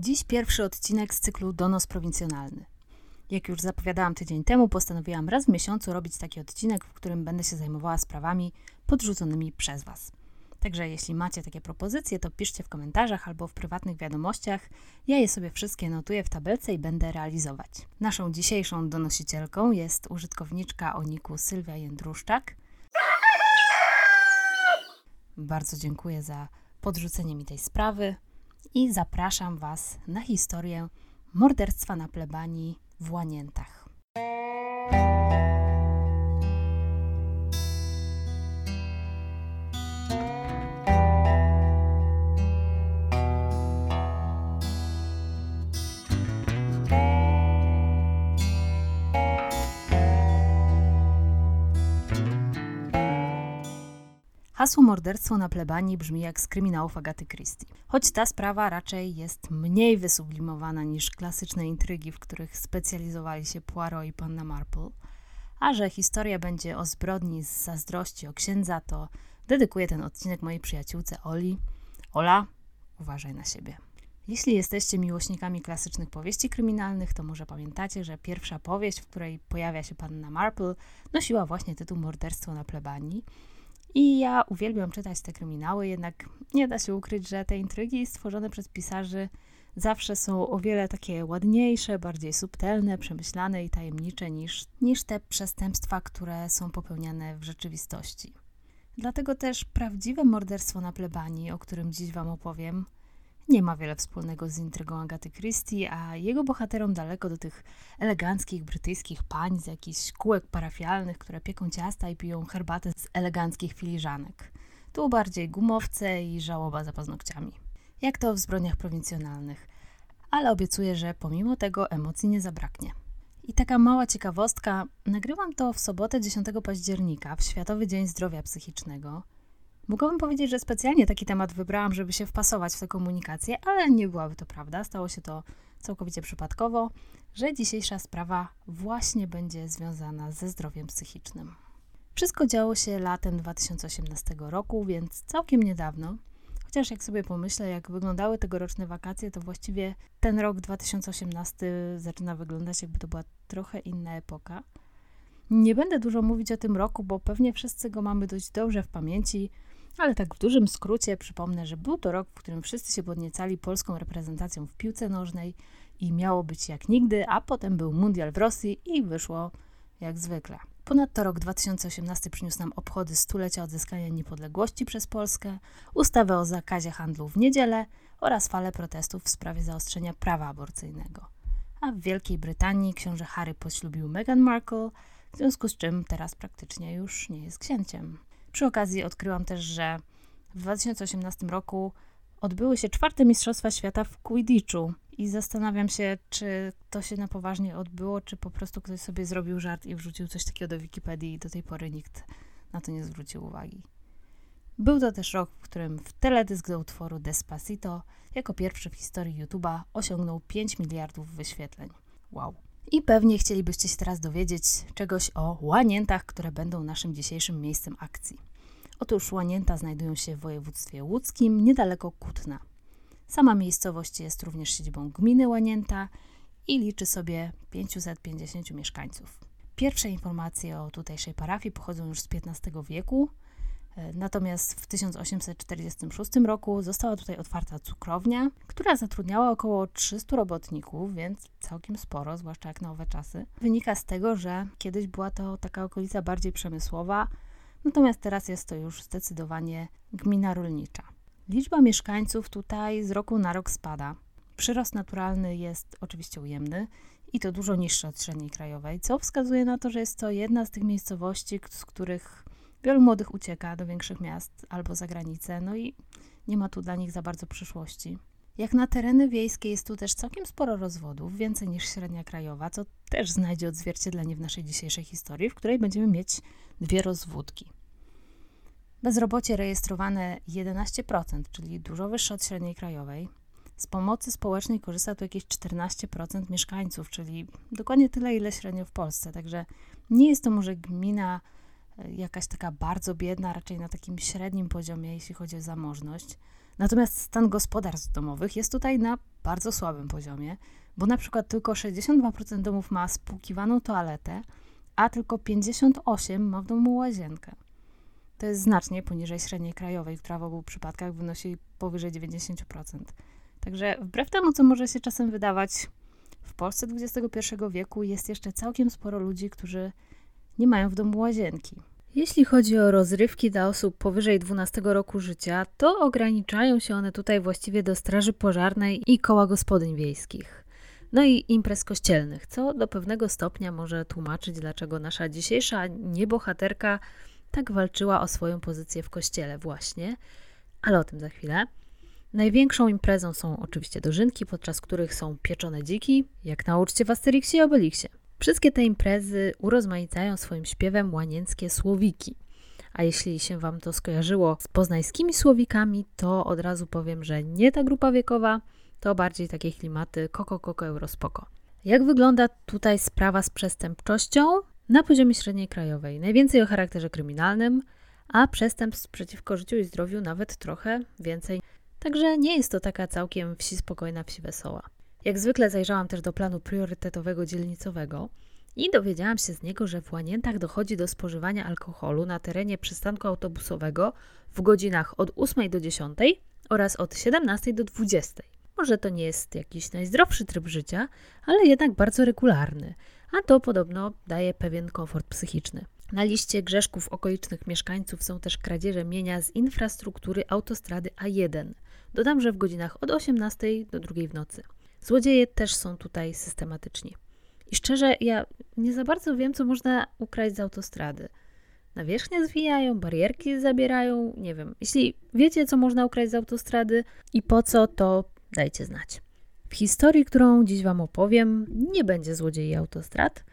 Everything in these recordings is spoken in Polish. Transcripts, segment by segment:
Dziś pierwszy odcinek z cyklu Donos Prowincjonalny. Jak już zapowiadałam tydzień temu, postanowiłam raz w miesiącu robić taki odcinek, w którym będę się zajmowała sprawami podrzuconymi przez Was. Także jeśli macie takie propozycje, to piszcie w komentarzach albo w prywatnych wiadomościach. Ja je sobie wszystkie notuję w tabelce i będę realizować. Naszą dzisiejszą donosicielką jest użytkowniczka o niku Sylwia Jędruszczak. Bardzo dziękuję za podrzucenie mi tej sprawy i zapraszam Was na historię morderstwa na plebanii w Łaniętach. Hasło morderstwo na plebanii brzmi jak z kryminałów Agaty Christie. Choć ta sprawa raczej jest mniej wysublimowana niż klasyczne intrygi, w których specjalizowali się Poirot i Panna Marple, a że historia będzie o zbrodni z zazdrości o księdza, to dedykuję ten odcinek mojej przyjaciółce Oli. Ola, uważaj na siebie. Jeśli jesteście miłośnikami klasycznych powieści kryminalnych, to może pamiętacie, że pierwsza powieść, w której pojawia się panna Marple, nosiła właśnie tytuł Morderstwo na plebanii. I ja uwielbiam czytać te kryminały, jednak nie da się ukryć, że te intrygi stworzone przez pisarzy zawsze są o wiele takie ładniejsze, bardziej subtelne, przemyślane i tajemnicze niż, niż te przestępstwa, które są popełniane w rzeczywistości. Dlatego też prawdziwe morderstwo na plebanii, o którym dziś Wam opowiem, nie ma wiele wspólnego z intrygą Agaty Christie, a jego bohaterom daleko do tych eleganckich brytyjskich pań z jakichś kółek parafialnych, które pieką ciasta i piją herbatę z eleganckich filiżanek. Tu bardziej gumowce i żałoba za paznokciami. Jak to w zbrodniach prowincjonalnych. Ale obiecuję, że pomimo tego emocji nie zabraknie. I taka mała ciekawostka, nagrywam to w sobotę 10 października, w Światowy Dzień Zdrowia Psychicznego – Mogłabym powiedzieć, że specjalnie taki temat wybrałam, żeby się wpasować w tę komunikację, ale nie byłaby to prawda. Stało się to całkowicie przypadkowo, że dzisiejsza sprawa właśnie będzie związana ze zdrowiem psychicznym. Wszystko działo się latem 2018 roku, więc całkiem niedawno. Chociaż jak sobie pomyślę, jak wyglądały tegoroczne wakacje, to właściwie ten rok 2018 zaczyna wyglądać, jakby to była trochę inna epoka. Nie będę dużo mówić o tym roku, bo pewnie wszyscy go mamy dość dobrze w pamięci. Ale tak w dużym skrócie przypomnę, że był to rok, w którym wszyscy się podniecali polską reprezentacją w piłce nożnej i miało być jak nigdy, a potem był mundial w Rosji i wyszło jak zwykle. Ponadto rok 2018 przyniósł nam obchody stulecia odzyskania niepodległości przez Polskę, ustawę o zakazie handlu w niedzielę oraz falę protestów w sprawie zaostrzenia prawa aborcyjnego. A w Wielkiej Brytanii książę Harry poślubił Meghan Markle, w związku z czym teraz praktycznie już nie jest księciem. Przy okazji odkryłam też, że w 2018 roku odbyły się czwarte Mistrzostwa Świata w Quidditchu i zastanawiam się, czy to się na poważnie odbyło, czy po prostu ktoś sobie zrobił żart i wrzucił coś takiego do Wikipedii i do tej pory nikt na to nie zwrócił uwagi. Był to też rok, w którym w teledysk do utworu Despacito jako pierwszy w historii YouTube'a osiągnął 5 miliardów wyświetleń. Wow. I pewnie chcielibyście się teraz dowiedzieć czegoś o łaniętach, które będą naszym dzisiejszym miejscem akcji. Otóż łanięta znajdują się w województwie łódzkim, niedaleko Kutna. Sama miejscowość jest również siedzibą gminy Łanięta i liczy sobie 550 mieszkańców. Pierwsze informacje o tutejszej parafii pochodzą już z XV wieku, natomiast w 1846 roku została tutaj otwarta cukrownia, która zatrudniała około 300 robotników, więc całkiem sporo, zwłaszcza jak na owe czasy. Wynika z tego, że kiedyś była to taka okolica bardziej przemysłowa, natomiast teraz jest to już zdecydowanie gmina rolnicza. Liczba mieszkańców tutaj z roku na rok spada. Przyrost naturalny jest oczywiście ujemny i to dużo niższy od średniej krajowej, co wskazuje na to, że jest to jedna z tych miejscowości, z których Wielu młodych ucieka do większych miast albo za granicę, no i nie ma tu dla nich za bardzo przyszłości. Jak na tereny wiejskie jest tu też całkiem sporo rozwodów, więcej niż średnia krajowa, co też znajdzie odzwierciedlenie w naszej dzisiejszej historii, w której będziemy mieć dwie rozwódki. Bezrobocie rejestrowane 11%, czyli dużo wyższe od średniej krajowej. Z pomocy społecznej korzysta tu jakieś 14% mieszkańców, czyli dokładnie tyle, ile średnio w Polsce. Także nie jest to może gmina jakaś taka bardzo biedna, raczej na takim średnim poziomie, jeśli chodzi o zamożność. Natomiast stan gospodarstw domowych jest tutaj na bardzo słabym poziomie, bo na przykład tylko 62% domów ma spłukiwaną toaletę, a tylko 58% ma w domu łazienkę. To jest znacznie poniżej średniej krajowej, która w obu przypadkach wynosi powyżej 90%. Także wbrew temu, co może się czasem wydawać, w Polsce XXI wieku jest jeszcze całkiem sporo ludzi, którzy nie mają w domu łazienki. Jeśli chodzi o rozrywki dla osób powyżej 12 roku życia, to ograniczają się one tutaj właściwie do straży pożarnej i koła gospodyń wiejskich. No i imprez kościelnych, co do pewnego stopnia może tłumaczyć, dlaczego nasza dzisiejsza niebohaterka tak walczyła o swoją pozycję w kościele właśnie, ale o tym za chwilę. Największą imprezą są oczywiście dożynki, podczas których są pieczone dziki, jak na uczcie w Asterixie i Obelixie. Wszystkie te imprezy urozmaicają swoim śpiewem łanięckie słowiki. A jeśli się Wam to skojarzyło z poznańskimi słowikami, to od razu powiem, że nie ta grupa wiekowa, to bardziej takie klimaty koko, koko, eurospoko. Jak wygląda tutaj sprawa z przestępczością? Na poziomie średniej krajowej. Najwięcej o charakterze kryminalnym, a przestępstw przeciwko życiu i zdrowiu nawet trochę więcej. Także nie jest to taka całkiem wsi spokojna, wsi wesoła. Jak zwykle zajrzałam też do planu priorytetowego dzielnicowego i dowiedziałam się z niego, że w Łaniętach dochodzi do spożywania alkoholu na terenie przystanku autobusowego w godzinach od 8 do 10 oraz od 17 do 20. Może to nie jest jakiś najzdrowszy tryb życia, ale jednak bardzo regularny, a to podobno daje pewien komfort psychiczny. Na liście grzeszków okolicznych mieszkańców są też kradzieże mienia z infrastruktury autostrady A1. Dodam, że w godzinach od 18 do 2 w nocy. Złodzieje też są tutaj systematyczni. I szczerze, ja nie za bardzo wiem, co można ukraść z autostrady. Nawierzchnię zwijają, barierki zabierają, nie wiem. Jeśli wiecie, co można ukraść z autostrady i po co, to dajcie znać. W historii, którą dziś Wam opowiem, nie będzie złodziei autostrad.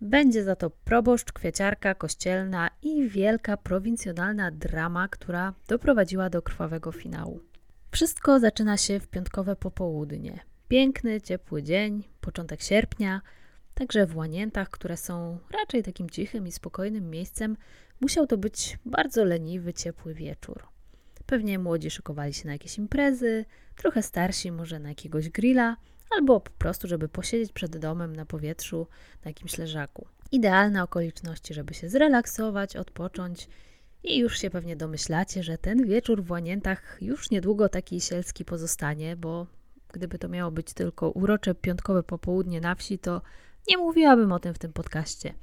Będzie za to proboszcz, kwieciarka kościelna i wielka prowincjonalna drama, która doprowadziła do krwawego finału. Wszystko zaczyna się w piątkowe popołudnie. Piękny, ciepły dzień, początek sierpnia, także w Łaniętach, które są raczej takim cichym i spokojnym miejscem, musiał to być bardzo leniwy, ciepły wieczór. Pewnie młodzi szykowali się na jakieś imprezy, trochę starsi może na jakiegoś grilla, albo po prostu, żeby posiedzieć przed domem na powietrzu, na jakimś leżaku. Idealne okoliczności, żeby się zrelaksować, odpocząć i już się pewnie domyślacie, że ten wieczór w Łaniętach już niedługo taki sielski pozostanie, bo gdyby to miało być tylko urocze piątkowe popołudnie na wsi, to nie mówiłabym o tym w tym podcaście.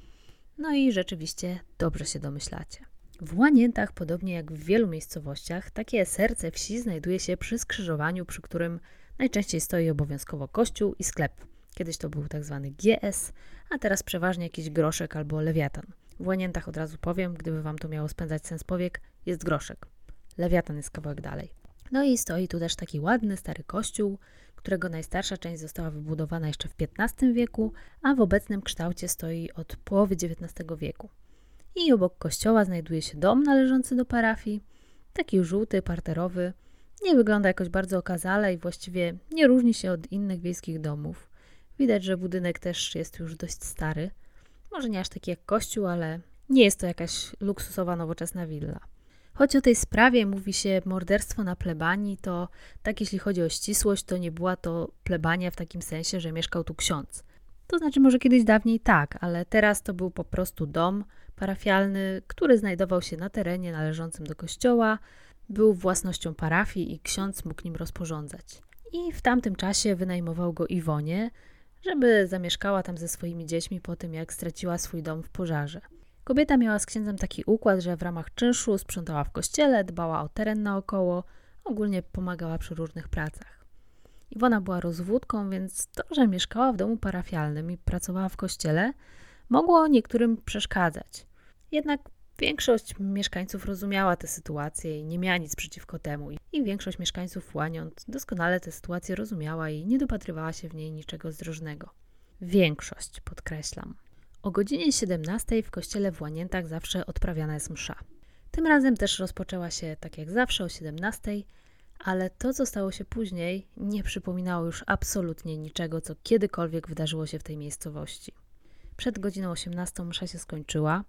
No i rzeczywiście dobrze się domyślacie. W Łaniętach, podobnie jak w wielu miejscowościach, takie serce wsi znajduje się przy skrzyżowaniu, przy którym najczęściej stoi obowiązkowo kościół i sklep. Kiedyś to był tak zwany GS, a teraz przeważnie jakiś groszek albo lewiatan. W Łaniętach od razu powiem, gdyby Wam to miało spędzać sens powiek, jest groszek. Lewiatan jest kawałek dalej. No i stoi tu też taki ładny, stary kościół, którego najstarsza część została wybudowana jeszcze w XV wieku, a w obecnym kształcie stoi od połowy XIX wieku. I obok kościoła znajduje się dom należący do parafii, taki żółty, parterowy. Nie wygląda jakoś bardzo okazale i właściwie nie różni się od innych wiejskich domów. Widać, że budynek też jest już dość stary. Może nie aż taki jak kościół, ale nie jest to jakaś luksusowa, nowoczesna willa. Choć o tej sprawie mówi się morderstwo na plebanii, to tak jeśli chodzi o ścisłość, to nie była to plebania w takim sensie, że mieszkał tu ksiądz. To znaczy może kiedyś dawniej tak, ale teraz to był po prostu dom parafialny, który znajdował się na terenie należącym do kościoła, był własnością parafii i ksiądz mógł nim rozporządzać. I w tamtym czasie wynajmował go Iwonie, żeby zamieszkała tam ze swoimi dziećmi po tym, jak straciła swój dom w pożarze. Kobieta miała z księdzem taki układ, że w ramach czynszu sprzątała w kościele, dbała o teren naokoło, ogólnie pomagała przy różnych pracach. Iwona była rozwódką, więc to, że mieszkała w domu parafialnym i pracowała w kościele, mogło niektórym przeszkadzać. Jednak większość mieszkańców rozumiała tę sytuację i nie miała nic przeciwko temu. I większość mieszkańców Łaniąt doskonale tę sytuację rozumiała i nie dopatrywała się w niej niczego zdrożnego. Większość, podkreślam. O godzinie 17 w kościele w Łaniętach zawsze odprawiana jest msza. Tym razem też rozpoczęła się tak jak zawsze o 17, ale to, co stało się później, nie przypominało już absolutnie niczego, co kiedykolwiek wydarzyło się w tej miejscowości. Przed godziną 18 msza się skończyła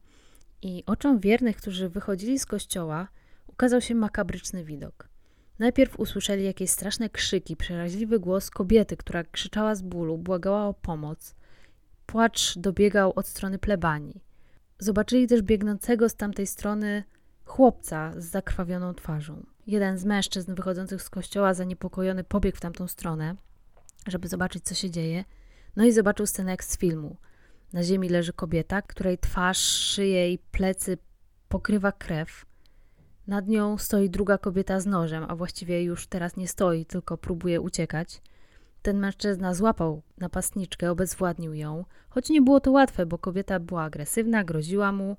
i oczom wiernych, którzy wychodzili z kościoła, ukazał się makabryczny widok. Najpierw usłyszeli jakieś straszne krzyki, przeraźliwy głos kobiety, która krzyczała z bólu, błagała o pomoc. Płacz dobiegał od strony plebanii. Zobaczyli też biegnącego z tamtej strony chłopca z zakrwawioną twarzą. Jeden z mężczyzn wychodzących z kościoła zaniepokojony pobiegł w tamtą stronę, żeby zobaczyć, co się dzieje. No i zobaczył scenę jak z filmu. Na ziemi leży kobieta, której twarz, szyję i plecy pokrywa krew. Nad nią stoi druga kobieta z nożem, a właściwie już teraz nie stoi, tylko próbuje uciekać. Ten mężczyzna złapał napastniczkę, obezwładnił ją, choć nie było to łatwe, bo kobieta była agresywna, groziła mu,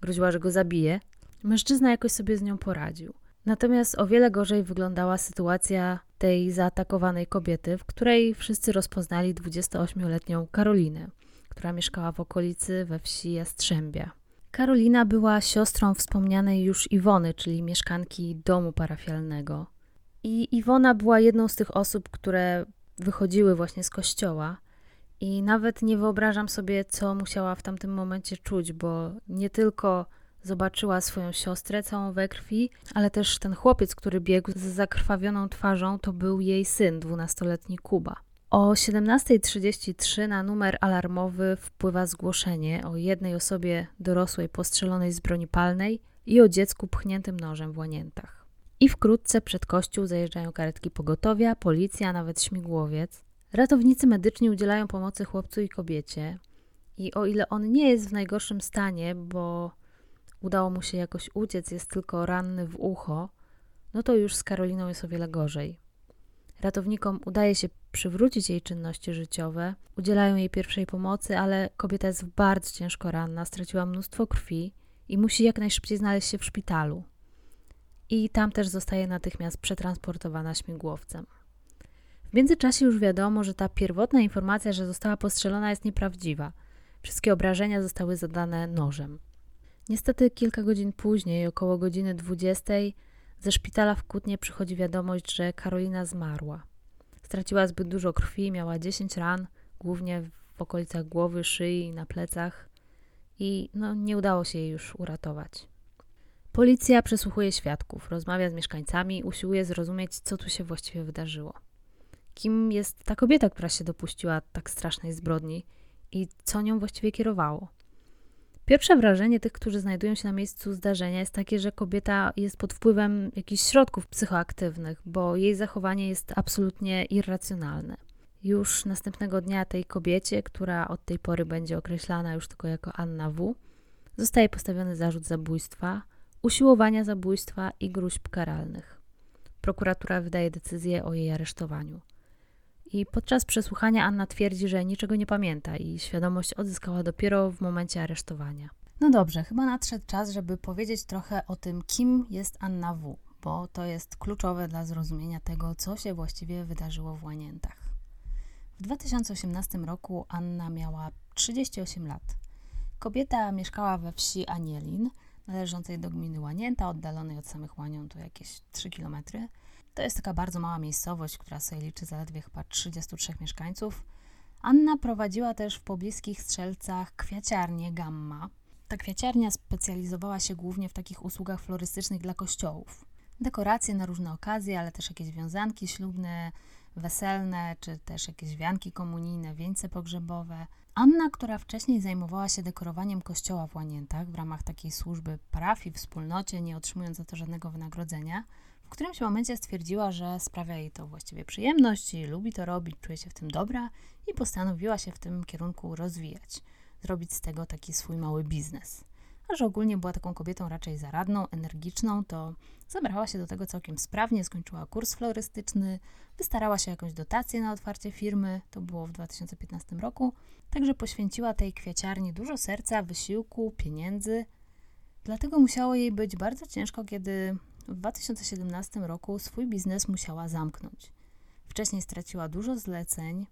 groziła, że go zabije. Mężczyzna jakoś sobie z nią poradził. Natomiast o wiele gorzej wyglądała sytuacja tej zaatakowanej kobiety, w której wszyscy rozpoznali 28-letnią Karolinę, która mieszkała w okolicy we wsi Jastrzębia. Karolina była siostrą wspomnianej już Iwony, czyli mieszkanki domu parafialnego. I Iwona była jedną z tych osób, które wychodziły właśnie z kościoła. I nawet nie wyobrażam sobie, co musiała w tamtym momencie czuć, bo nie tylko zobaczyła swoją siostrę całą we krwi, ale też ten chłopiec, który biegł z zakrwawioną twarzą, to był jej syn, dwunastoletni Kuba. O 17.33 na numer alarmowy wpływa zgłoszenie o jednej osobie dorosłej postrzelonej z broni palnej i o dziecku pchniętym nożem w łaniętach. I wkrótce przed kościół zajeżdżają karetki pogotowia, policja, nawet śmigłowiec. Ratownicy medyczni udzielają pomocy chłopcu i kobiecie. I o ile on nie jest w najgorszym stanie, bo udało mu się jakoś uciec, jest tylko ranny w ucho, no to już z Karoliną jest o wiele gorzej. Ratownikom udaje się przywrócić jej czynności życiowe, udzielają jej pierwszej pomocy, ale kobieta jest bardzo ciężko ranna, straciła mnóstwo krwi i musi jak najszybciej znaleźć się w szpitalu. I tam też zostaje natychmiast przetransportowana śmigłowcem. W międzyczasie już wiadomo, że ta pierwotna informacja, że została postrzelona, jest nieprawdziwa. Wszystkie obrażenia zostały zadane nożem. Niestety kilka godzin później, około godziny 20, ze szpitala w Kutnie przychodzi wiadomość, że Karolina zmarła. Straciła zbyt dużo krwi, miała 10 ran, głównie w okolicach głowy, szyi i na plecach i no, nie udało się jej już uratować. Policja przesłuchuje świadków, rozmawia z mieszkańcami, usiłuje zrozumieć, co tu się właściwie wydarzyło. Kim jest ta kobieta, która się dopuściła tak strasznej zbrodni i co nią właściwie kierowało? Pierwsze wrażenie tych, którzy znajdują się na miejscu zdarzenia, jest takie, że kobieta jest pod wpływem jakichś środków psychoaktywnych, bo jej zachowanie jest absolutnie irracjonalne. Już następnego dnia tej kobiecie, która od tej pory będzie określana już tylko jako Anna W., zostaje postawiony zarzut zabójstwa, usiłowania zabójstwa i gruźb karalnych. Prokuratura wydaje decyzję o jej aresztowaniu. I podczas przesłuchania Anna twierdzi, że niczego nie pamięta i świadomość odzyskała dopiero w momencie aresztowania. No dobrze, chyba nadszedł czas, żeby powiedzieć trochę o tym, kim jest Anna W., bo to jest kluczowe dla zrozumienia tego, co się właściwie wydarzyło w Łaniętach. W 2018 roku Anna miała 38 lat. Kobieta mieszkała we wsi Anielin, należącej do gminy Łanięta, oddalonej od samych Łanią to jakieś 3 kilometry. To jest taka bardzo mała miejscowość, która sobie liczy zaledwie chyba 33 mieszkańców. Anna prowadziła też w pobliskich strzelcach kwiaciarnię Gamma. Ta kwiaciarnia specjalizowała się głównie w takich usługach florystycznych dla kościołów. Dekoracje na różne okazje, ale też jakieś wiązanki ślubne, weselne, czy też jakieś wianki komunijne, wieńce pogrzebowe. Anna, która wcześniej zajmowała się dekorowaniem kościoła w Łaniętach w ramach takiej służby parafii, wspólnocie, nie otrzymując za to żadnego wynagrodzenia, w którymś momencie stwierdziła, że sprawia jej to właściwie przyjemność lubi to robić, czuje się w tym dobra i postanowiła się w tym kierunku rozwijać, zrobić z tego taki swój mały biznes. A że ogólnie była taką kobietą raczej zaradną, energiczną, to zabrała się do tego całkiem sprawnie, skończyła kurs florystyczny, wystarała się jakąś dotację na otwarcie firmy, to było w 2015 roku, także poświęciła tej kwiaciarni dużo serca, wysiłku, pieniędzy. Dlatego musiało jej być bardzo ciężko, kiedy w 2017 roku swój biznes musiała zamknąć. Wcześniej straciła dużo zleceń,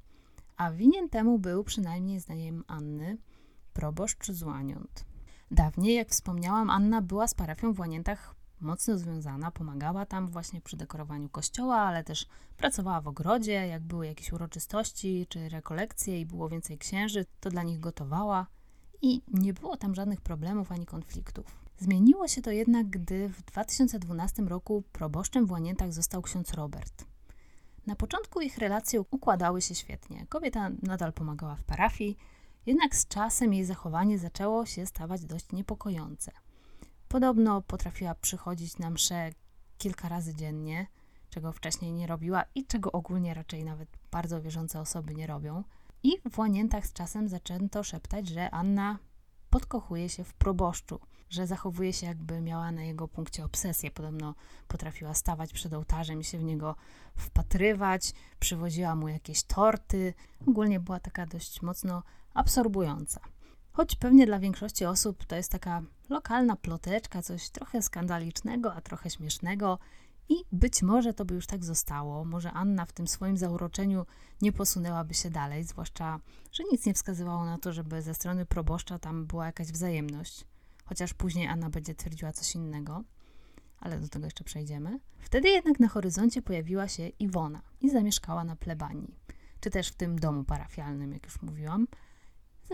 a winien temu był, przynajmniej zdaniem Anny, proboszcz z Łaniąt. Dawniej, jak wspomniałam, Anna była z parafią w Łaniętach mocno związana, pomagała tam właśnie przy dekorowaniu kościoła, ale też pracowała w ogrodzie, jak były jakieś uroczystości czy rekolekcje i było więcej księży, to dla nich gotowała i nie było tam żadnych problemów ani konfliktów. Zmieniło się to jednak, gdy w 2012 roku proboszczem w Łaniętach został ksiądz Robert. Na początku ich relacje układały się świetnie. Kobieta nadal pomagała w parafii, jednak z czasem jej zachowanie zaczęło się stawać dość niepokojące. Podobno potrafiła przychodzić na msze kilka razy dziennie, czego wcześniej nie robiła i czego ogólnie raczej nawet bardzo wierzące osoby nie robią. I w Łaniętach z czasem zaczęto szeptać, że Anna podkochuje się w proboszczu, że zachowuje się jakby miała na jego punkcie obsesję. Podobno potrafiła stawać przed ołtarzem i się w niego wpatrywać, przywoziła mu jakieś torty. Ogólnie była taka dość mocno absorbująca. Choć pewnie dla większości osób to jest taka lokalna ploteczka, coś trochę skandalicznego, a trochę śmiesznego. I być może to by już tak zostało. Może Anna w tym swoim zauroczeniu nie posunęłaby się dalej, zwłaszcza, że nic nie wskazywało na to, żeby ze strony proboszcza tam była jakaś wzajemność. Chociaż później Anna będzie twierdziła coś innego, ale do tego jeszcze przejdziemy. Wtedy jednak na horyzoncie pojawiła się Iwona i zamieszkała na plebanii, czy też w tym domu parafialnym, jak już mówiłam.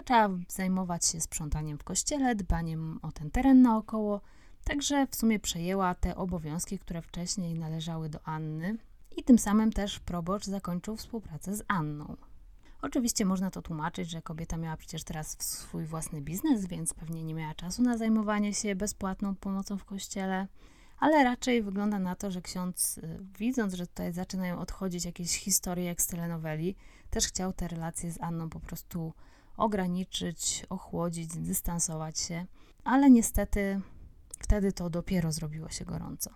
Zaczęła zajmować się sprzątaniem w kościele, dbaniem o ten teren naokoło, także w sumie przejęła te obowiązki, które wcześniej należały do Anny i tym samym też proboszcz zakończył współpracę z Anną. Oczywiście można to tłumaczyć, że kobieta miała przecież teraz swój własny biznes, więc pewnie nie miała czasu na zajmowanie się bezpłatną pomocą w kościele, ale raczej wygląda na to, że ksiądz, y, widząc, że tutaj zaczynają odchodzić jakieś historie jak z telenoweli, też chciał te relacje z Anną po prostu ograniczyć, ochłodzić, zdystansować się, ale niestety wtedy to dopiero zrobiło się gorąco.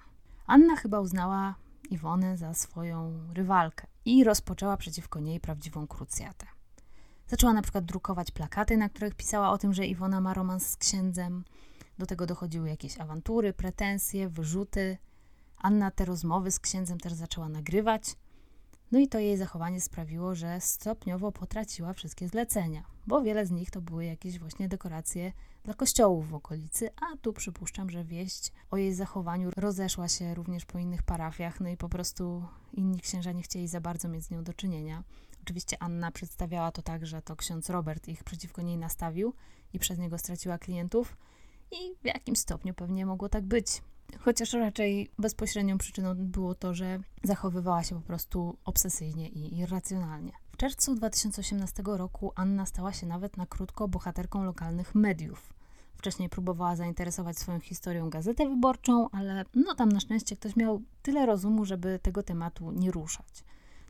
Anna chyba uznała Iwonę za swoją rywalkę i rozpoczęła przeciwko niej prawdziwą krucjatę. Zaczęła na przykład drukować plakaty, na których pisała o tym, że Iwona ma romans z księdzem. Do tego dochodziły jakieś awantury, pretensje, wyrzuty. Anna te rozmowy z księdzem też zaczęła nagrywać. No i to jej zachowanie sprawiło, że stopniowo potraciła wszystkie zlecenia, bo wiele z nich to były jakieś właśnie dekoracje dla kościołów w okolicy, a tu przypuszczam, że wieść o jej zachowaniu rozeszła się również po innych parafiach, no i po prostu inni księża nie chcieli za bardzo mieć z nią do czynienia. Oczywiście Anna przedstawiała to tak, że to ksiądz Robert ich przeciwko niej nastawił i przez niego straciła klientów i w jakimś stopniu pewnie mogło tak być. Chociaż raczej bezpośrednią przyczyną było to, że zachowywała się po prostu obsesyjnie i irracjonalnie. W czerwcu 2018 roku Anna stała się nawet na krótko bohaterką lokalnych mediów. Wcześniej próbowała zainteresować swoją historią gazetę wyborczą, ale no tam na szczęście ktoś miał tyle rozumu, żeby tego tematu nie ruszać.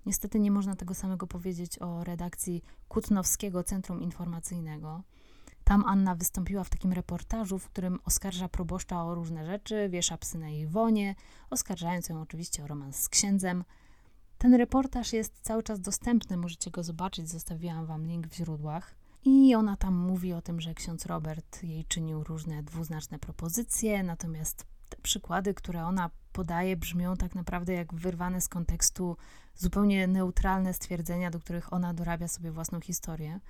Niestety nie można tego samego powiedzieć o redakcji Kutnowskiego Centrum Informacyjnego. Tam Anna wystąpiła w takim reportażu, w którym oskarża proboszcza o różne rzeczy, wiesza psy na jej wonie, oskarżając ją oczywiście o romans z księdzem. Ten reportaż jest cały czas dostępny, możecie go zobaczyć, zostawiłam wam link w źródłach. I ona tam mówi o tym, że ksiądz Robert jej czynił różne dwuznaczne propozycje, natomiast te przykłady, które ona podaje, brzmią tak naprawdę jak wyrwane z kontekstu zupełnie neutralne stwierdzenia, do których ona dorabia sobie własną historię.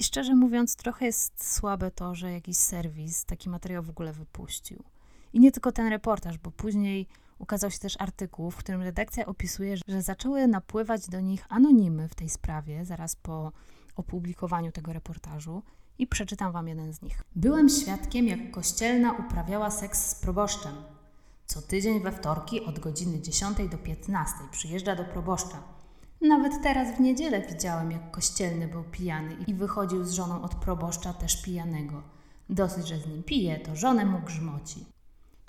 I szczerze mówiąc, trochę jest słabe to, że jakiś serwis taki materiał w ogóle wypuścił. I nie tylko ten reportaż, bo później ukazał się też artykuł, w którym redakcja opisuje, że zaczęły napływać do nich anonimy w tej sprawie zaraz po opublikowaniu tego reportażu. I przeczytam wam jeden z nich. Byłem świadkiem, jak kościelna uprawiała seks z proboszczem. Co tydzień we wtorki od godziny 10 do 15 przyjeżdża do proboszcza nawet teraz w niedzielę widziałem, jak kościelny był pijany i wychodził z żoną od proboszcza też pijanego. Dosyć, że z nim pije, to żonę mu grzmoci.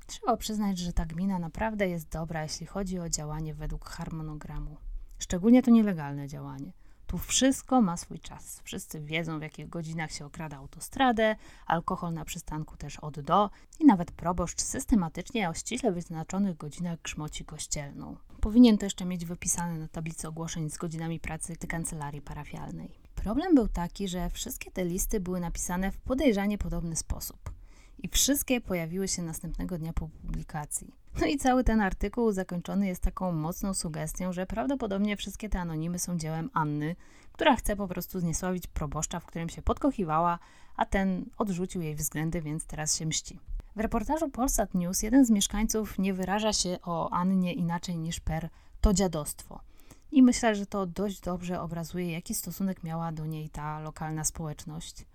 Trzeba przyznać, że ta gmina naprawdę jest dobra, jeśli chodzi o działanie według harmonogramu. Szczególnie to nielegalne działanie. Tu wszystko ma swój czas. Wszyscy wiedzą, w jakich godzinach się okrada autostradę, alkohol na przystanku też od do i nawet proboszcz systematycznie o ściśle wyznaczonych godzinach grzmoci kościelną. Powinien to jeszcze mieć wypisane na tablicy ogłoszeń z godzinami pracy kancelarii parafialnej. Problem był taki, że wszystkie te listy były napisane w podejrzanie podobny sposób i wszystkie pojawiły się następnego dnia po publikacji. No i cały ten artykuł zakończony jest taką mocną sugestią, że prawdopodobnie wszystkie te anonimy są dziełem Anny, która chce po prostu zniesławić proboszcza, w którym się podkochiwała, a ten odrzucił jej względy, więc teraz się mści. W reportażu Polsat News jeden z mieszkańców nie wyraża się o Annie inaczej niż per to dziadostwo. I myślę, że to dość dobrze obrazuje, jaki stosunek miała do niej ta lokalna społeczność.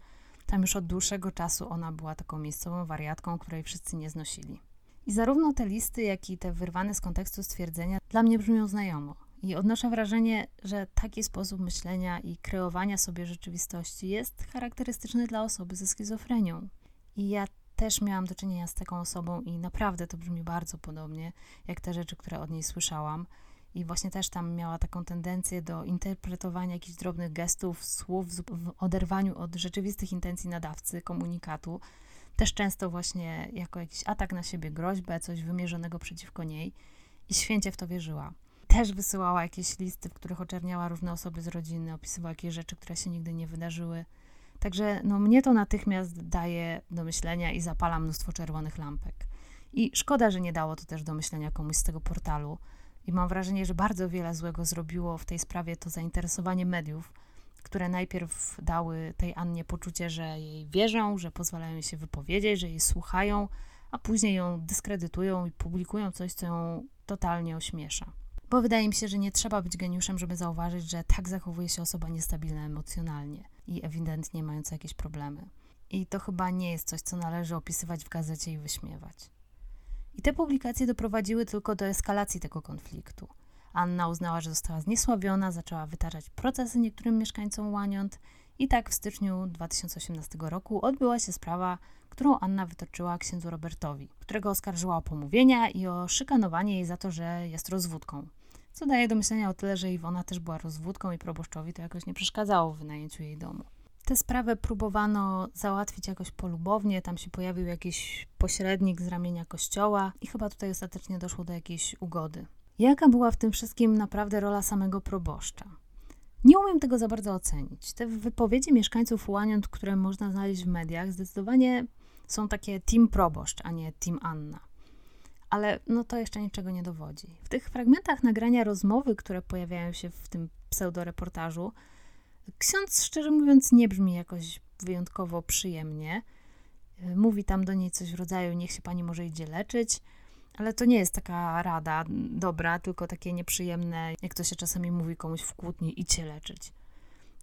Tam już od dłuższego czasu ona była taką miejscową wariatką, której wszyscy nie znosili. I zarówno te listy, jak i te wyrwane z kontekstu stwierdzenia dla mnie brzmią znajomo. I odnoszę wrażenie, że taki sposób myślenia i kreowania sobie rzeczywistości jest charakterystyczny dla osoby ze schizofrenią. I ja też miałam do czynienia z taką osobą i naprawdę to brzmi bardzo podobnie, jak te rzeczy, które od niej słyszałam. I właśnie też tam miała taką tendencję do interpretowania jakichś drobnych gestów, słów w oderwaniu od rzeczywistych intencji nadawcy komunikatu. Też często właśnie jako jakiś atak na siebie, groźbę, coś wymierzonego przeciwko niej. I święcie w to wierzyła. Też wysyłała jakieś listy, w których oczerniała różne osoby z rodziny, opisywała jakieś rzeczy, które się nigdy nie wydarzyły. Także no, mnie to natychmiast daje do myślenia i zapala mnóstwo czerwonych lampek. I szkoda, że nie dało to też do myślenia komuś z tego portalu. I mam wrażenie, że bardzo wiele złego zrobiło w tej sprawie to zainteresowanie mediów, które najpierw dały tej Annie poczucie, że jej wierzą, że pozwalają się wypowiedzieć, że jej słuchają, a później ją dyskredytują i publikują coś, co ją totalnie ośmiesza. Bo wydaje mi się, że nie trzeba być geniuszem, żeby zauważyć, że tak zachowuje się osoba niestabilna emocjonalnie i ewidentnie mająca jakieś problemy. I to chyba nie jest coś, co należy opisywać w gazecie i wyśmiewać. I te publikacje doprowadziły tylko do eskalacji tego konfliktu. Anna uznała, że została zniesławiona, zaczęła wytaczać procesy niektórym mieszkańcom Łaniąt i tak w styczniu 2018 roku odbyła się sprawa, którą Anna wytoczyła księdzu Robertowi, którego oskarżyła o pomówienia i o szykanowanie jej za to, że jest rozwódką. Co daje do myślenia o tyle, że Iwona też była rozwódką i proboszczowi to jakoś nie przeszkadzało w wynajęciu jej domu. Tę sprawę próbowano załatwić jakoś polubownie, tam się pojawił jakiś pośrednik z ramienia kościoła i chyba tutaj ostatecznie doszło do jakiejś ugody. Jaka była w tym wszystkim naprawdę rola samego proboszcza? Nie umiem tego za bardzo ocenić. Te wypowiedzi mieszkańców Łaniąt, które można znaleźć w mediach, zdecydowanie są takie team proboszcz, a nie team Anna. Ale no to jeszcze niczego nie dowodzi. W tych fragmentach nagrania rozmowy, które pojawiają się w tym pseudoreportażu, ksiądz szczerze mówiąc nie brzmi jakoś wyjątkowo przyjemnie. Mówi tam do niej coś w rodzaju: Niech się pani może idzie leczyć. Ale to nie jest taka rada dobra, tylko takie nieprzyjemne, jak to się czasami mówi komuś w kłótni, idź się leczyć.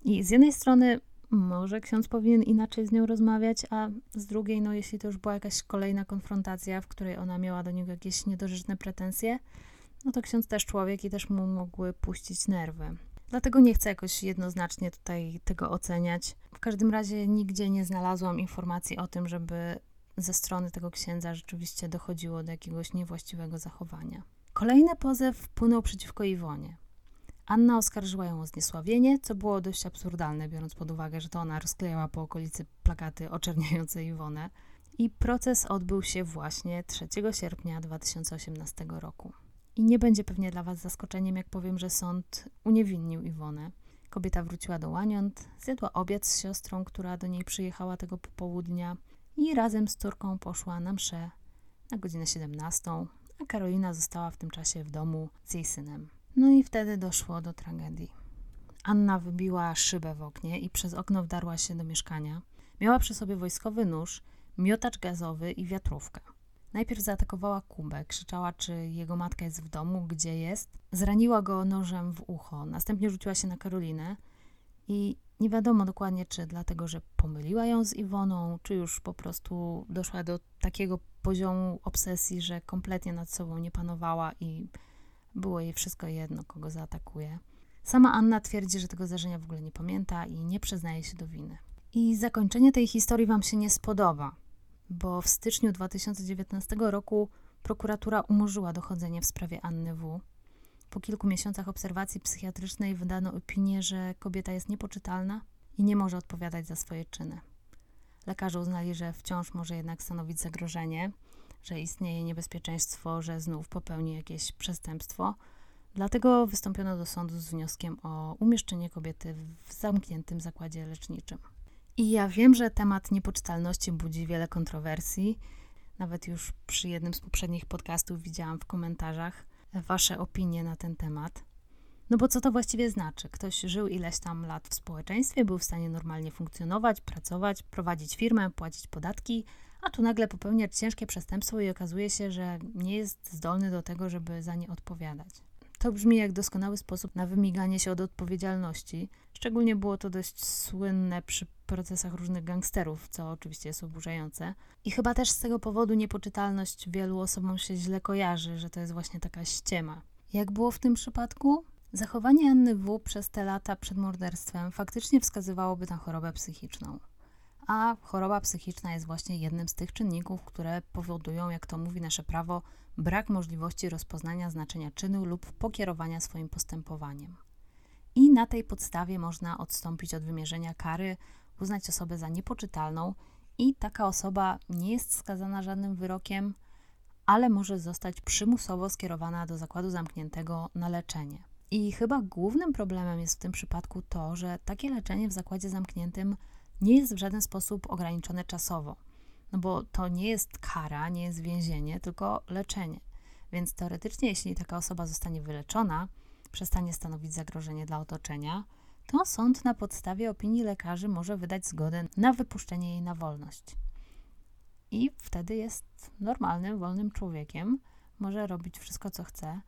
I z jednej strony może ksiądz powinien inaczej z nią rozmawiać, a z drugiej, no jeśli to już była jakaś kolejna konfrontacja, w której ona miała do niego jakieś niedorzeczne pretensje, no to ksiądz też człowiek i też mu mogły puścić nerwy. Dlatego nie chcę jakoś jednoznacznie tutaj tego oceniać. W każdym razie nigdzie nie znalazłam informacji o tym, żeby ze strony tego księdza rzeczywiście dochodziło do jakiegoś niewłaściwego zachowania. Kolejny pozew wpłynął przeciwko Iwonie. Anna oskarżyła ją o zniesławienie, co było dość absurdalne, biorąc pod uwagę, że to ona rozklejała po okolicy plakaty oczerniające Iwonę. I proces odbył się właśnie 3 sierpnia 2018 roku. I nie będzie pewnie dla Was zaskoczeniem, jak powiem, że sąd uniewinnił Iwonę. Kobieta wróciła do Łaniąt, zjadła obiad z siostrą, która do niej przyjechała tego popołudnia i razem z córką poszła na mszę na godzinę 17, a Karolina została w tym czasie w domu z jej synem. No i wtedy doszło do tragedii. Anna wybiła szybę w oknie i przez okno wdarła się do mieszkania. Miała przy sobie wojskowy nóż, miotacz gazowy i wiatrówkę. Najpierw zaatakowała Kubę, krzyczała, czy jego matka jest w domu, gdzie jest. Zraniła go nożem w ucho, następnie rzuciła się na Karolinę i nie wiadomo dokładnie, czy dlatego, że pomyliła ją z Iwoną, czy już po prostu doszła do takiego poziomu obsesji, że kompletnie nad sobą nie panowała i było jej wszystko jedno, kogo zaatakuje. Sama Anna twierdzi, że tego zdarzenia w ogóle nie pamięta i nie przyznaje się do winy. I zakończenie tej historii Wam się nie spodoba, bo w styczniu 2019 roku prokuratura umorzyła dochodzenie w sprawie Anny W. Po kilku miesiącach obserwacji psychiatrycznej wydano opinię, że kobieta jest niepoczytalna i nie może odpowiadać za swoje czyny. Lekarze uznali, że wciąż może jednak stanowić zagrożenie, że istnieje niebezpieczeństwo, że znów popełni jakieś przestępstwo. Dlatego wystąpiono do sądu z wnioskiem o umieszczenie kobiety w zamkniętym zakładzie leczniczym. I ja wiem, że temat niepoczytalności budzi wiele kontrowersji. Nawet już przy jednym z poprzednich podcastów widziałam w komentarzach Wasze opinie na ten temat. No bo co to właściwie znaczy? Ktoś żył ileś tam lat w społeczeństwie, był w stanie normalnie funkcjonować, pracować, prowadzić firmę, płacić podatki, a tu nagle popełnia ciężkie przestępstwo i okazuje się, że nie jest zdolny do tego, żeby za nie odpowiadać. To brzmi jak doskonały sposób na wymiganie się od odpowiedzialności. Szczególnie było to dość słynne przy procesach różnych gangsterów, co oczywiście jest oburzające. I chyba też z tego powodu niepoczytalność wielu osobom się źle kojarzy, że to jest właśnie taka ściema. Jak było w tym przypadku? Zachowanie Anny W. przez te lata przed morderstwem faktycznie wskazywałoby na chorobę psychiczną. A choroba psychiczna jest właśnie jednym z tych czynników, które powodują, jak to mówi nasze prawo, brak możliwości rozpoznania znaczenia czynu lub pokierowania swoim postępowaniem. I na tej podstawie można odstąpić od wymierzenia kary, uznać osobę za niepoczytalną i taka osoba nie jest skazana żadnym wyrokiem, ale może zostać przymusowo skierowana do zakładu zamkniętego na leczenie. I chyba głównym problemem jest w tym przypadku to, że takie leczenie w zakładzie zamkniętym nie jest w żaden sposób ograniczone czasowo. No bo to nie jest kara, nie jest więzienie, tylko leczenie. Więc teoretycznie, jeśli taka osoba zostanie wyleczona, przestanie stanowić zagrożenie dla otoczenia, to sąd na podstawie opinii lekarzy może wydać zgodę na wypuszczenie jej na wolność. I wtedy jest normalnym, wolnym człowiekiem, może robić wszystko, co chce.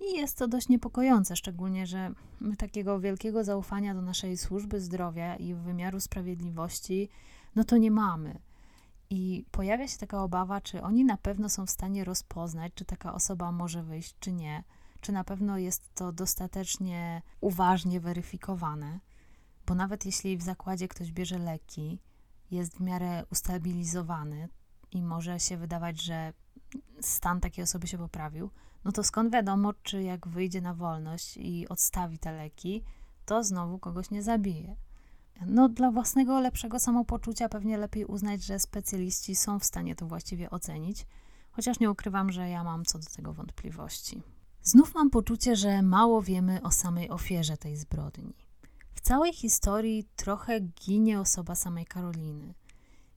I jest to dość niepokojące, szczególnie, że my takiego wielkiego zaufania do naszej służby zdrowia i wymiaru sprawiedliwości, no to nie mamy. I pojawia się taka obawa, czy oni na pewno są w stanie rozpoznać, czy taka osoba może wyjść, czy nie, czy na pewno jest to dostatecznie uważnie weryfikowane, bo nawet jeśli w zakładzie ktoś bierze leki, jest w miarę ustabilizowany i może się wydawać, że stan takiej osoby się poprawił, no to skąd wiadomo, czy jak wyjdzie na wolność i odstawi te leki, to znowu kogoś nie zabije. No, dla własnego lepszego samopoczucia pewnie lepiej uznać, że specjaliści są w stanie to właściwie ocenić, chociaż nie ukrywam, że ja mam co do tego wątpliwości. Znów mam poczucie, że mało wiemy o samej ofierze tej zbrodni. W całej historii trochę ginie osoba samej Karoliny.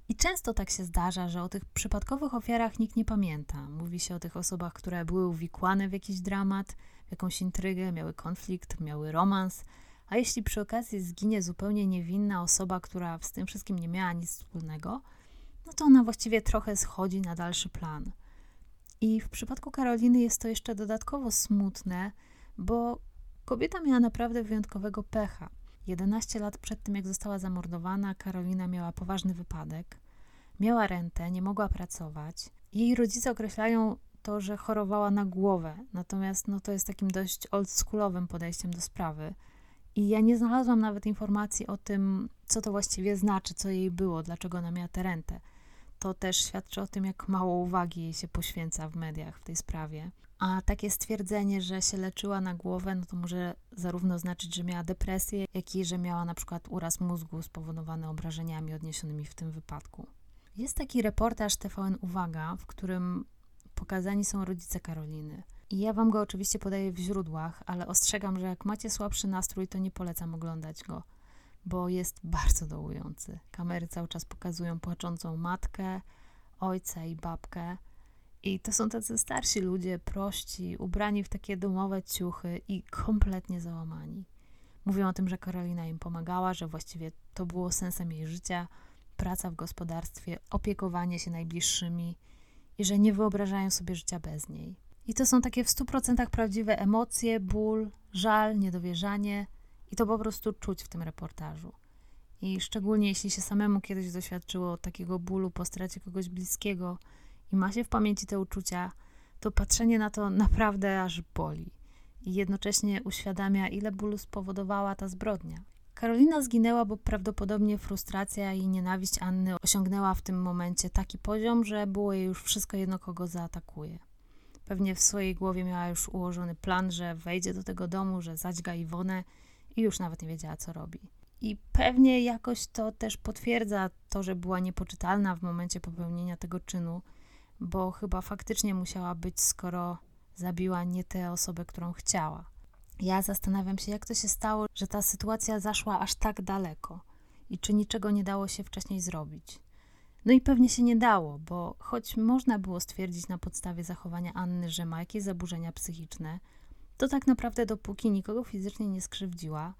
I często tak się zdarza, że o tych przypadkowych ofiarach nikt nie pamięta. Mówi się o tych osobach, które były uwikłane w jakiś dramat, w jakąś intrygę, miały konflikt, miały romans, a jeśli przy okazji zginie zupełnie niewinna osoba, która z tym wszystkim nie miała nic wspólnego, no to ona właściwie trochę schodzi na dalszy plan. I w przypadku Karoliny jest to jeszcze dodatkowo smutne, bo kobieta miała naprawdę wyjątkowego pecha. 11 lat przed tym, jak została zamordowana, Karolina miała poważny wypadek. Miała rentę, nie mogła pracować. Jej rodzice określają to, że chorowała na głowę, natomiast no, to jest takim dość oldschoolowym podejściem do sprawy. I ja nie znalazłam nawet informacji o tym, co to właściwie znaczy, co jej było, dlaczego ona miała tę rentę. To też świadczy o tym, jak mało uwagi jej się poświęca w mediach w tej sprawie. A takie stwierdzenie, że się leczyła na głowę, no to może zarówno znaczyć, że miała depresję, jak i że miała na przykład uraz mózgu spowodowany obrażeniami odniesionymi w tym wypadku. Jest taki reportaż TVN Uwaga, w którym pokazani są rodzice Karoliny. Ja wam go oczywiście podaję w źródłach, ale ostrzegam, że jak macie słabszy nastrój, to nie polecam oglądać go, bo jest bardzo dołujący. Kamery cały czas pokazują płaczącą matkę, ojca i babkę. I to są tacy starsi ludzie, prości, ubrani w takie domowe ciuchy i kompletnie załamani. Mówią o tym, że Karolina im pomagała, że właściwie to było sensem jej życia, praca w gospodarstwie, opiekowanie się najbliższymi i że nie wyobrażają sobie życia bez niej. I to są takie w 100% prawdziwe emocje, ból, żal, niedowierzanie i to po prostu czuć w tym reportażu. I szczególnie jeśli się samemu kiedyś doświadczyło takiego bólu po stracie kogoś bliskiego i ma się w pamięci te uczucia, to patrzenie na to naprawdę aż boli. I jednocześnie uświadamia, ile bólu spowodowała ta zbrodnia. Karolina zginęła, bo prawdopodobnie frustracja i nienawiść Anny osiągnęła w tym momencie taki poziom, że było jej już wszystko jedno, kogo zaatakuje. Pewnie w swojej głowie miała już ułożony plan, że wejdzie do tego domu, że zadźga Iwonę i już nawet nie wiedziała, co robi. I pewnie jakoś to też potwierdza to, że była niepoczytalna w momencie popełnienia tego czynu, bo chyba faktycznie musiała być, skoro zabiła nie tę osobę, którą chciała. Ja zastanawiam się, jak to się stało, że ta sytuacja zaszła aż tak daleko i czy niczego nie dało się wcześniej zrobić. No i pewnie się nie dało, bo choć można było stwierdzić na podstawie zachowania Anny, że ma jakieś zaburzenia psychiczne, to tak naprawdę dopóki nikogo fizycznie nie skrzywdziła,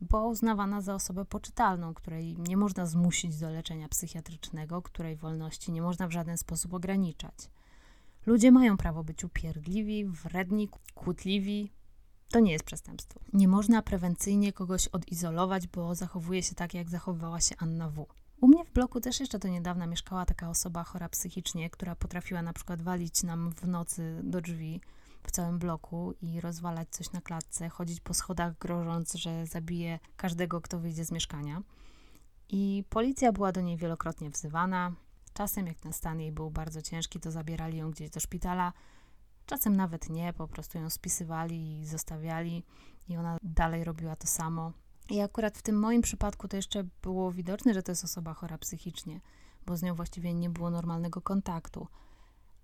była uznawana za osobę poczytalną, której nie można zmusić do leczenia psychiatrycznego, której wolności nie można w żaden sposób ograniczać. Ludzie mają prawo być upierdliwi, wredni, kłótliwi, To nie jest przestępstwo. Nie można prewencyjnie kogoś odizolować, bo zachowuje się tak, jak zachowywała się Anna W. U mnie w bloku też jeszcze do niedawna mieszkała taka osoba chora psychicznie, która potrafiła na przykład walić nam w nocy do drzwi w całym bloku i rozwalać coś na klatce, chodzić po schodach grożąc, że zabije każdego, kto wyjdzie z mieszkania. I policja była do niej wielokrotnie wzywana. Czasem, jak ten stan jej był bardzo ciężki, to zabierali ją gdzieś do szpitala. Czasem nawet nie, po prostu ją spisywali i zostawiali, i ona dalej robiła to samo. I akurat w tym moim przypadku to jeszcze było widoczne, że to jest osoba chora psychicznie, bo z nią właściwie nie było normalnego kontaktu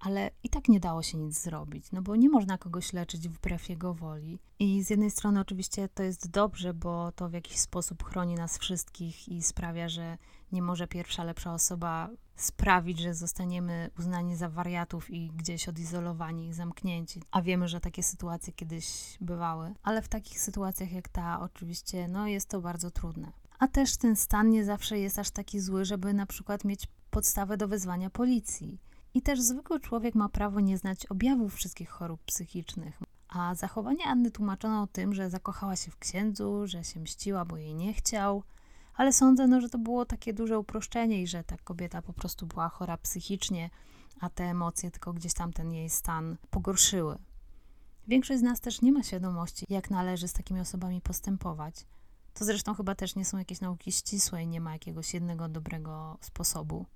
ale i tak nie dało się nic zrobić, no bo nie można kogoś leczyć wbrew jego woli. I z jednej strony oczywiście to jest dobrze, bo to w jakiś sposób chroni nas wszystkich i sprawia, że nie może pierwsza lepsza osoba sprawić, że zostaniemy uznani za wariatów i gdzieś odizolowani i zamknięci. A wiemy, że takie sytuacje kiedyś bywały, ale w takich sytuacjach jak ta oczywiście no jest to bardzo trudne. A też ten stan nie zawsze jest aż taki zły, żeby na przykład mieć podstawę do wezwania policji. I też zwykły człowiek ma prawo nie znać objawów wszystkich chorób psychicznych. A zachowanie Anny tłumaczono tym, że zakochała się w księdzu, że się mściła, bo jej nie chciał. Ale sądzę, no, że to było takie duże uproszczenie i że ta kobieta po prostu była chora psychicznie, a te emocje tylko gdzieś tam ten jej stan pogorszyły. Większość z nas też nie ma świadomości, jak należy z takimi osobami postępować. To zresztą chyba też nie są jakieś nauki ścisłe i nie ma jakiegoś jednego dobrego sposobu.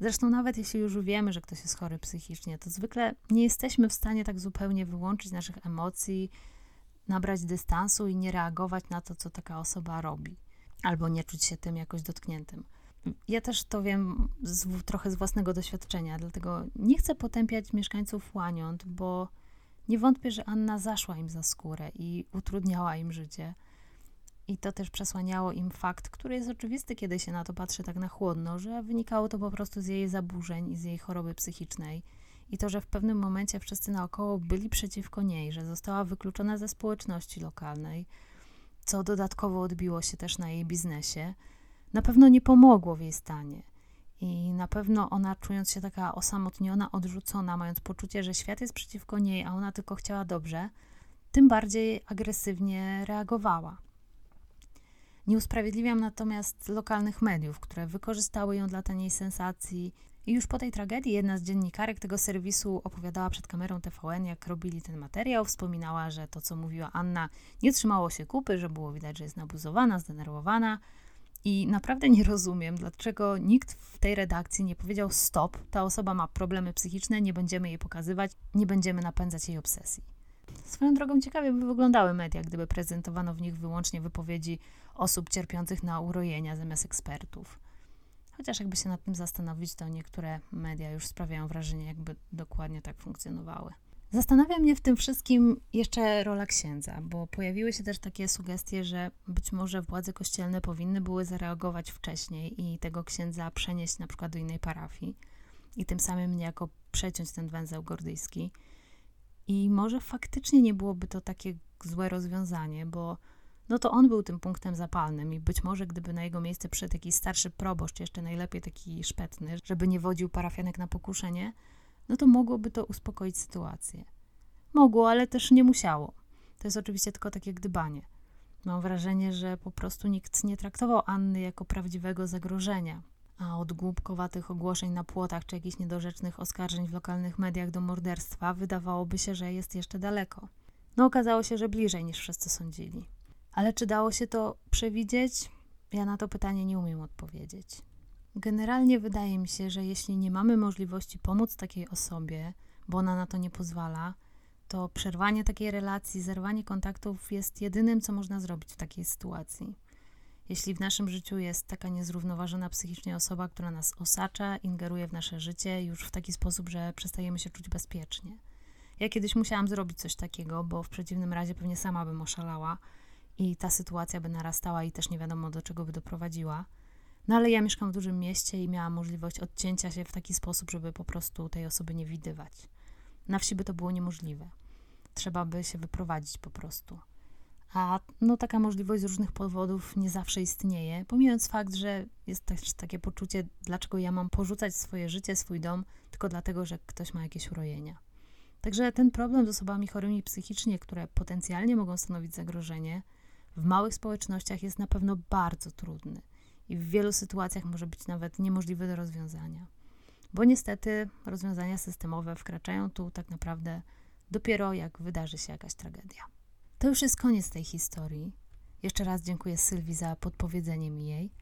Zresztą nawet jeśli już wiemy, że ktoś jest chory psychicznie, to zwykle nie jesteśmy w stanie tak zupełnie wyłączyć naszych emocji, nabrać dystansu i nie reagować na to, co taka osoba robi, albo nie czuć się tym jakoś dotkniętym. Ja też to wiem z, trochę z własnego doświadczenia, dlatego nie chcę potępiać mieszkańców Łaniąt, bo nie wątpię, że Anna zaszła im za skórę i utrudniała im życie. I to też przesłaniało im fakt, który jest oczywisty, kiedy się na to patrzy tak na chłodno, że wynikało to po prostu z jej zaburzeń i z jej choroby psychicznej. I to, że w pewnym momencie wszyscy naokoło byli przeciwko niej, że została wykluczona ze społeczności lokalnej, co dodatkowo odbiło się też na jej biznesie, na pewno nie pomogło w jej stanie. I na pewno ona, czując się taka osamotniona, odrzucona, mając poczucie, że świat jest przeciwko niej, a ona tylko chciała dobrze, tym bardziej agresywnie reagowała. Nie usprawiedliwiam natomiast lokalnych mediów, które wykorzystały ją dla taniej sensacji. I już po tej tragedii jedna z dziennikarek tego serwisu opowiadała przed kamerą TVN, jak robili ten materiał. Wspominała, że to, co mówiła Anna, nie trzymało się kupy, że było widać, że jest nabuzowana, zdenerwowana. I naprawdę nie rozumiem, dlaczego nikt w tej redakcji nie powiedział: Stop, ta osoba ma problemy psychiczne, nie będziemy jej pokazywać, nie będziemy napędzać jej obsesji. Swoją drogą ciekawie by wyglądały media, gdyby prezentowano w nich wyłącznie wypowiedzi osób cierpiących na urojenia zamiast ekspertów. Chociaż jakby się nad tym zastanowić, to niektóre media już sprawiają wrażenie, jakby dokładnie tak funkcjonowały. Zastanawia mnie w tym wszystkim jeszcze rola księdza, bo pojawiły się też takie sugestie, że być może władze kościelne powinny były zareagować wcześniej i tego księdza przenieść na przykład do innej parafii i tym samym niejako przeciąć ten węzeł gordyjski. I może faktycznie nie byłoby to takie złe rozwiązanie, bo no to on był tym punktem zapalnym i być może gdyby na jego miejsce przyszedł jakiś starszy proboszcz, jeszcze najlepiej taki szpetny, żeby nie wodził parafianek na pokuszenie, no to mogłoby to uspokoić sytuację. Mogło, ale też nie musiało. To jest oczywiście tylko takie gdybanie. Mam wrażenie, że po prostu nikt nie traktował Anny jako prawdziwego zagrożenia, a od głupkowatych ogłoszeń na płotach czy jakichś niedorzecznych oskarżeń w lokalnych mediach do morderstwa wydawałoby się, że jest jeszcze daleko. No okazało się, że bliżej niż wszyscy sądzili. Ale czy dało się to przewidzieć? Ja na to pytanie nie umiem odpowiedzieć. Generalnie wydaje mi się, że jeśli nie mamy możliwości pomóc takiej osobie, bo ona na to nie pozwala, to przerwanie takiej relacji, zerwanie kontaktów jest jedynym, co można zrobić w takiej sytuacji. Jeśli w naszym życiu jest taka niezrównoważona psychicznie osoba, która nas osacza, ingeruje w nasze życie już w taki sposób, że przestajemy się czuć bezpiecznie. Ja kiedyś musiałam zrobić coś takiego, bo w przeciwnym razie pewnie sama bym oszalała i ta sytuacja by narastała i też nie wiadomo do czego by doprowadziła. No ale ja mieszkam w dużym mieście i miałam możliwość odcięcia się w taki sposób, żeby po prostu tej osoby nie widywać. Na wsi by to było niemożliwe. Trzeba by się wyprowadzić po prostu. A no, taka możliwość z różnych powodów nie zawsze istnieje, pomijając fakt, że jest też takie poczucie, dlaczego ja mam porzucać swoje życie, swój dom, tylko dlatego, że ktoś ma jakieś urojenia. Także ten problem z osobami chorymi psychicznie, które potencjalnie mogą stanowić zagrożenie, w małych społecznościach jest na pewno bardzo trudny i w wielu sytuacjach może być nawet niemożliwy do rozwiązania. Bo niestety rozwiązania systemowe wkraczają tu tak naprawdę dopiero jak wydarzy się jakaś tragedia. To już jest koniec tej historii. Jeszcze raz dziękuję Sylwii za podpowiedzenie mi jej.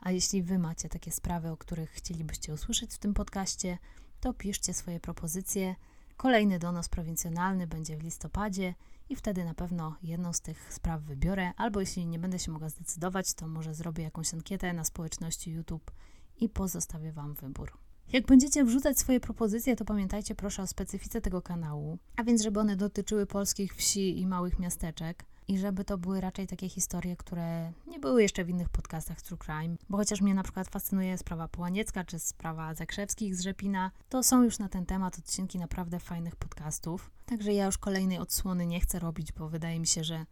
A jeśli wy macie takie sprawy, o których chcielibyście usłyszeć w tym podcaście, to piszcie swoje propozycje. Kolejny donos prowincjonalny będzie w listopadzie i wtedy na pewno jedną z tych spraw wybiorę, albo jeśli nie będę się mogła zdecydować, to może zrobię jakąś ankietę na społeczności YouTube i pozostawię Wam wybór. Jak będziecie wrzucać swoje propozycje, to pamiętajcie proszę o specyfice tego kanału, a więc żeby one dotyczyły polskich wsi i małych miasteczek i żeby to były raczej takie historie, które nie były jeszcze w innych podcastach True Crime, bo chociaż mnie na przykład fascynuje sprawa Połaniecka czy sprawa Zakrzewskich z Rzepina, to są już na ten temat odcinki naprawdę fajnych podcastów, także ja już kolejnej odsłony nie chcę robić, bo wydaje mi się, że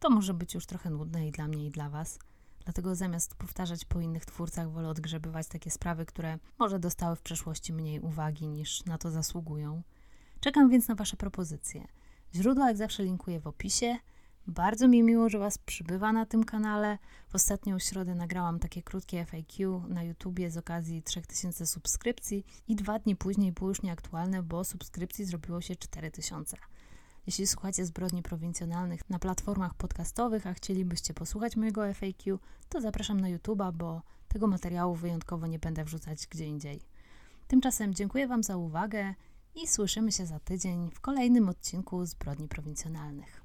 to może być już trochę nudne i dla mnie i dla Was. Dlatego zamiast powtarzać po innych twórcach, wolę odgrzebywać takie sprawy, które może dostały w przeszłości mniej uwagi niż na to zasługują. Czekam więc na Wasze propozycje. Źródła jak zawsze linkuję w opisie. Bardzo mi miło, że Was przybywa na tym kanale. W ostatnią środę nagrałam takie krótkie FAQ na YouTubie z okazji 3000 subskrypcji i dwa dni później było już nieaktualne, bo subskrypcji zrobiło się 4000. Jeśli słuchacie zbrodni prowincjonalnych na platformach podcastowych, a chcielibyście posłuchać mojego FAQ, to zapraszam na YouTube'a, bo tego materiału wyjątkowo nie będę wrzucać gdzie indziej. Tymczasem dziękuję Wam za uwagę i słyszymy się za tydzień w kolejnym odcinku zbrodni prowincjonalnych.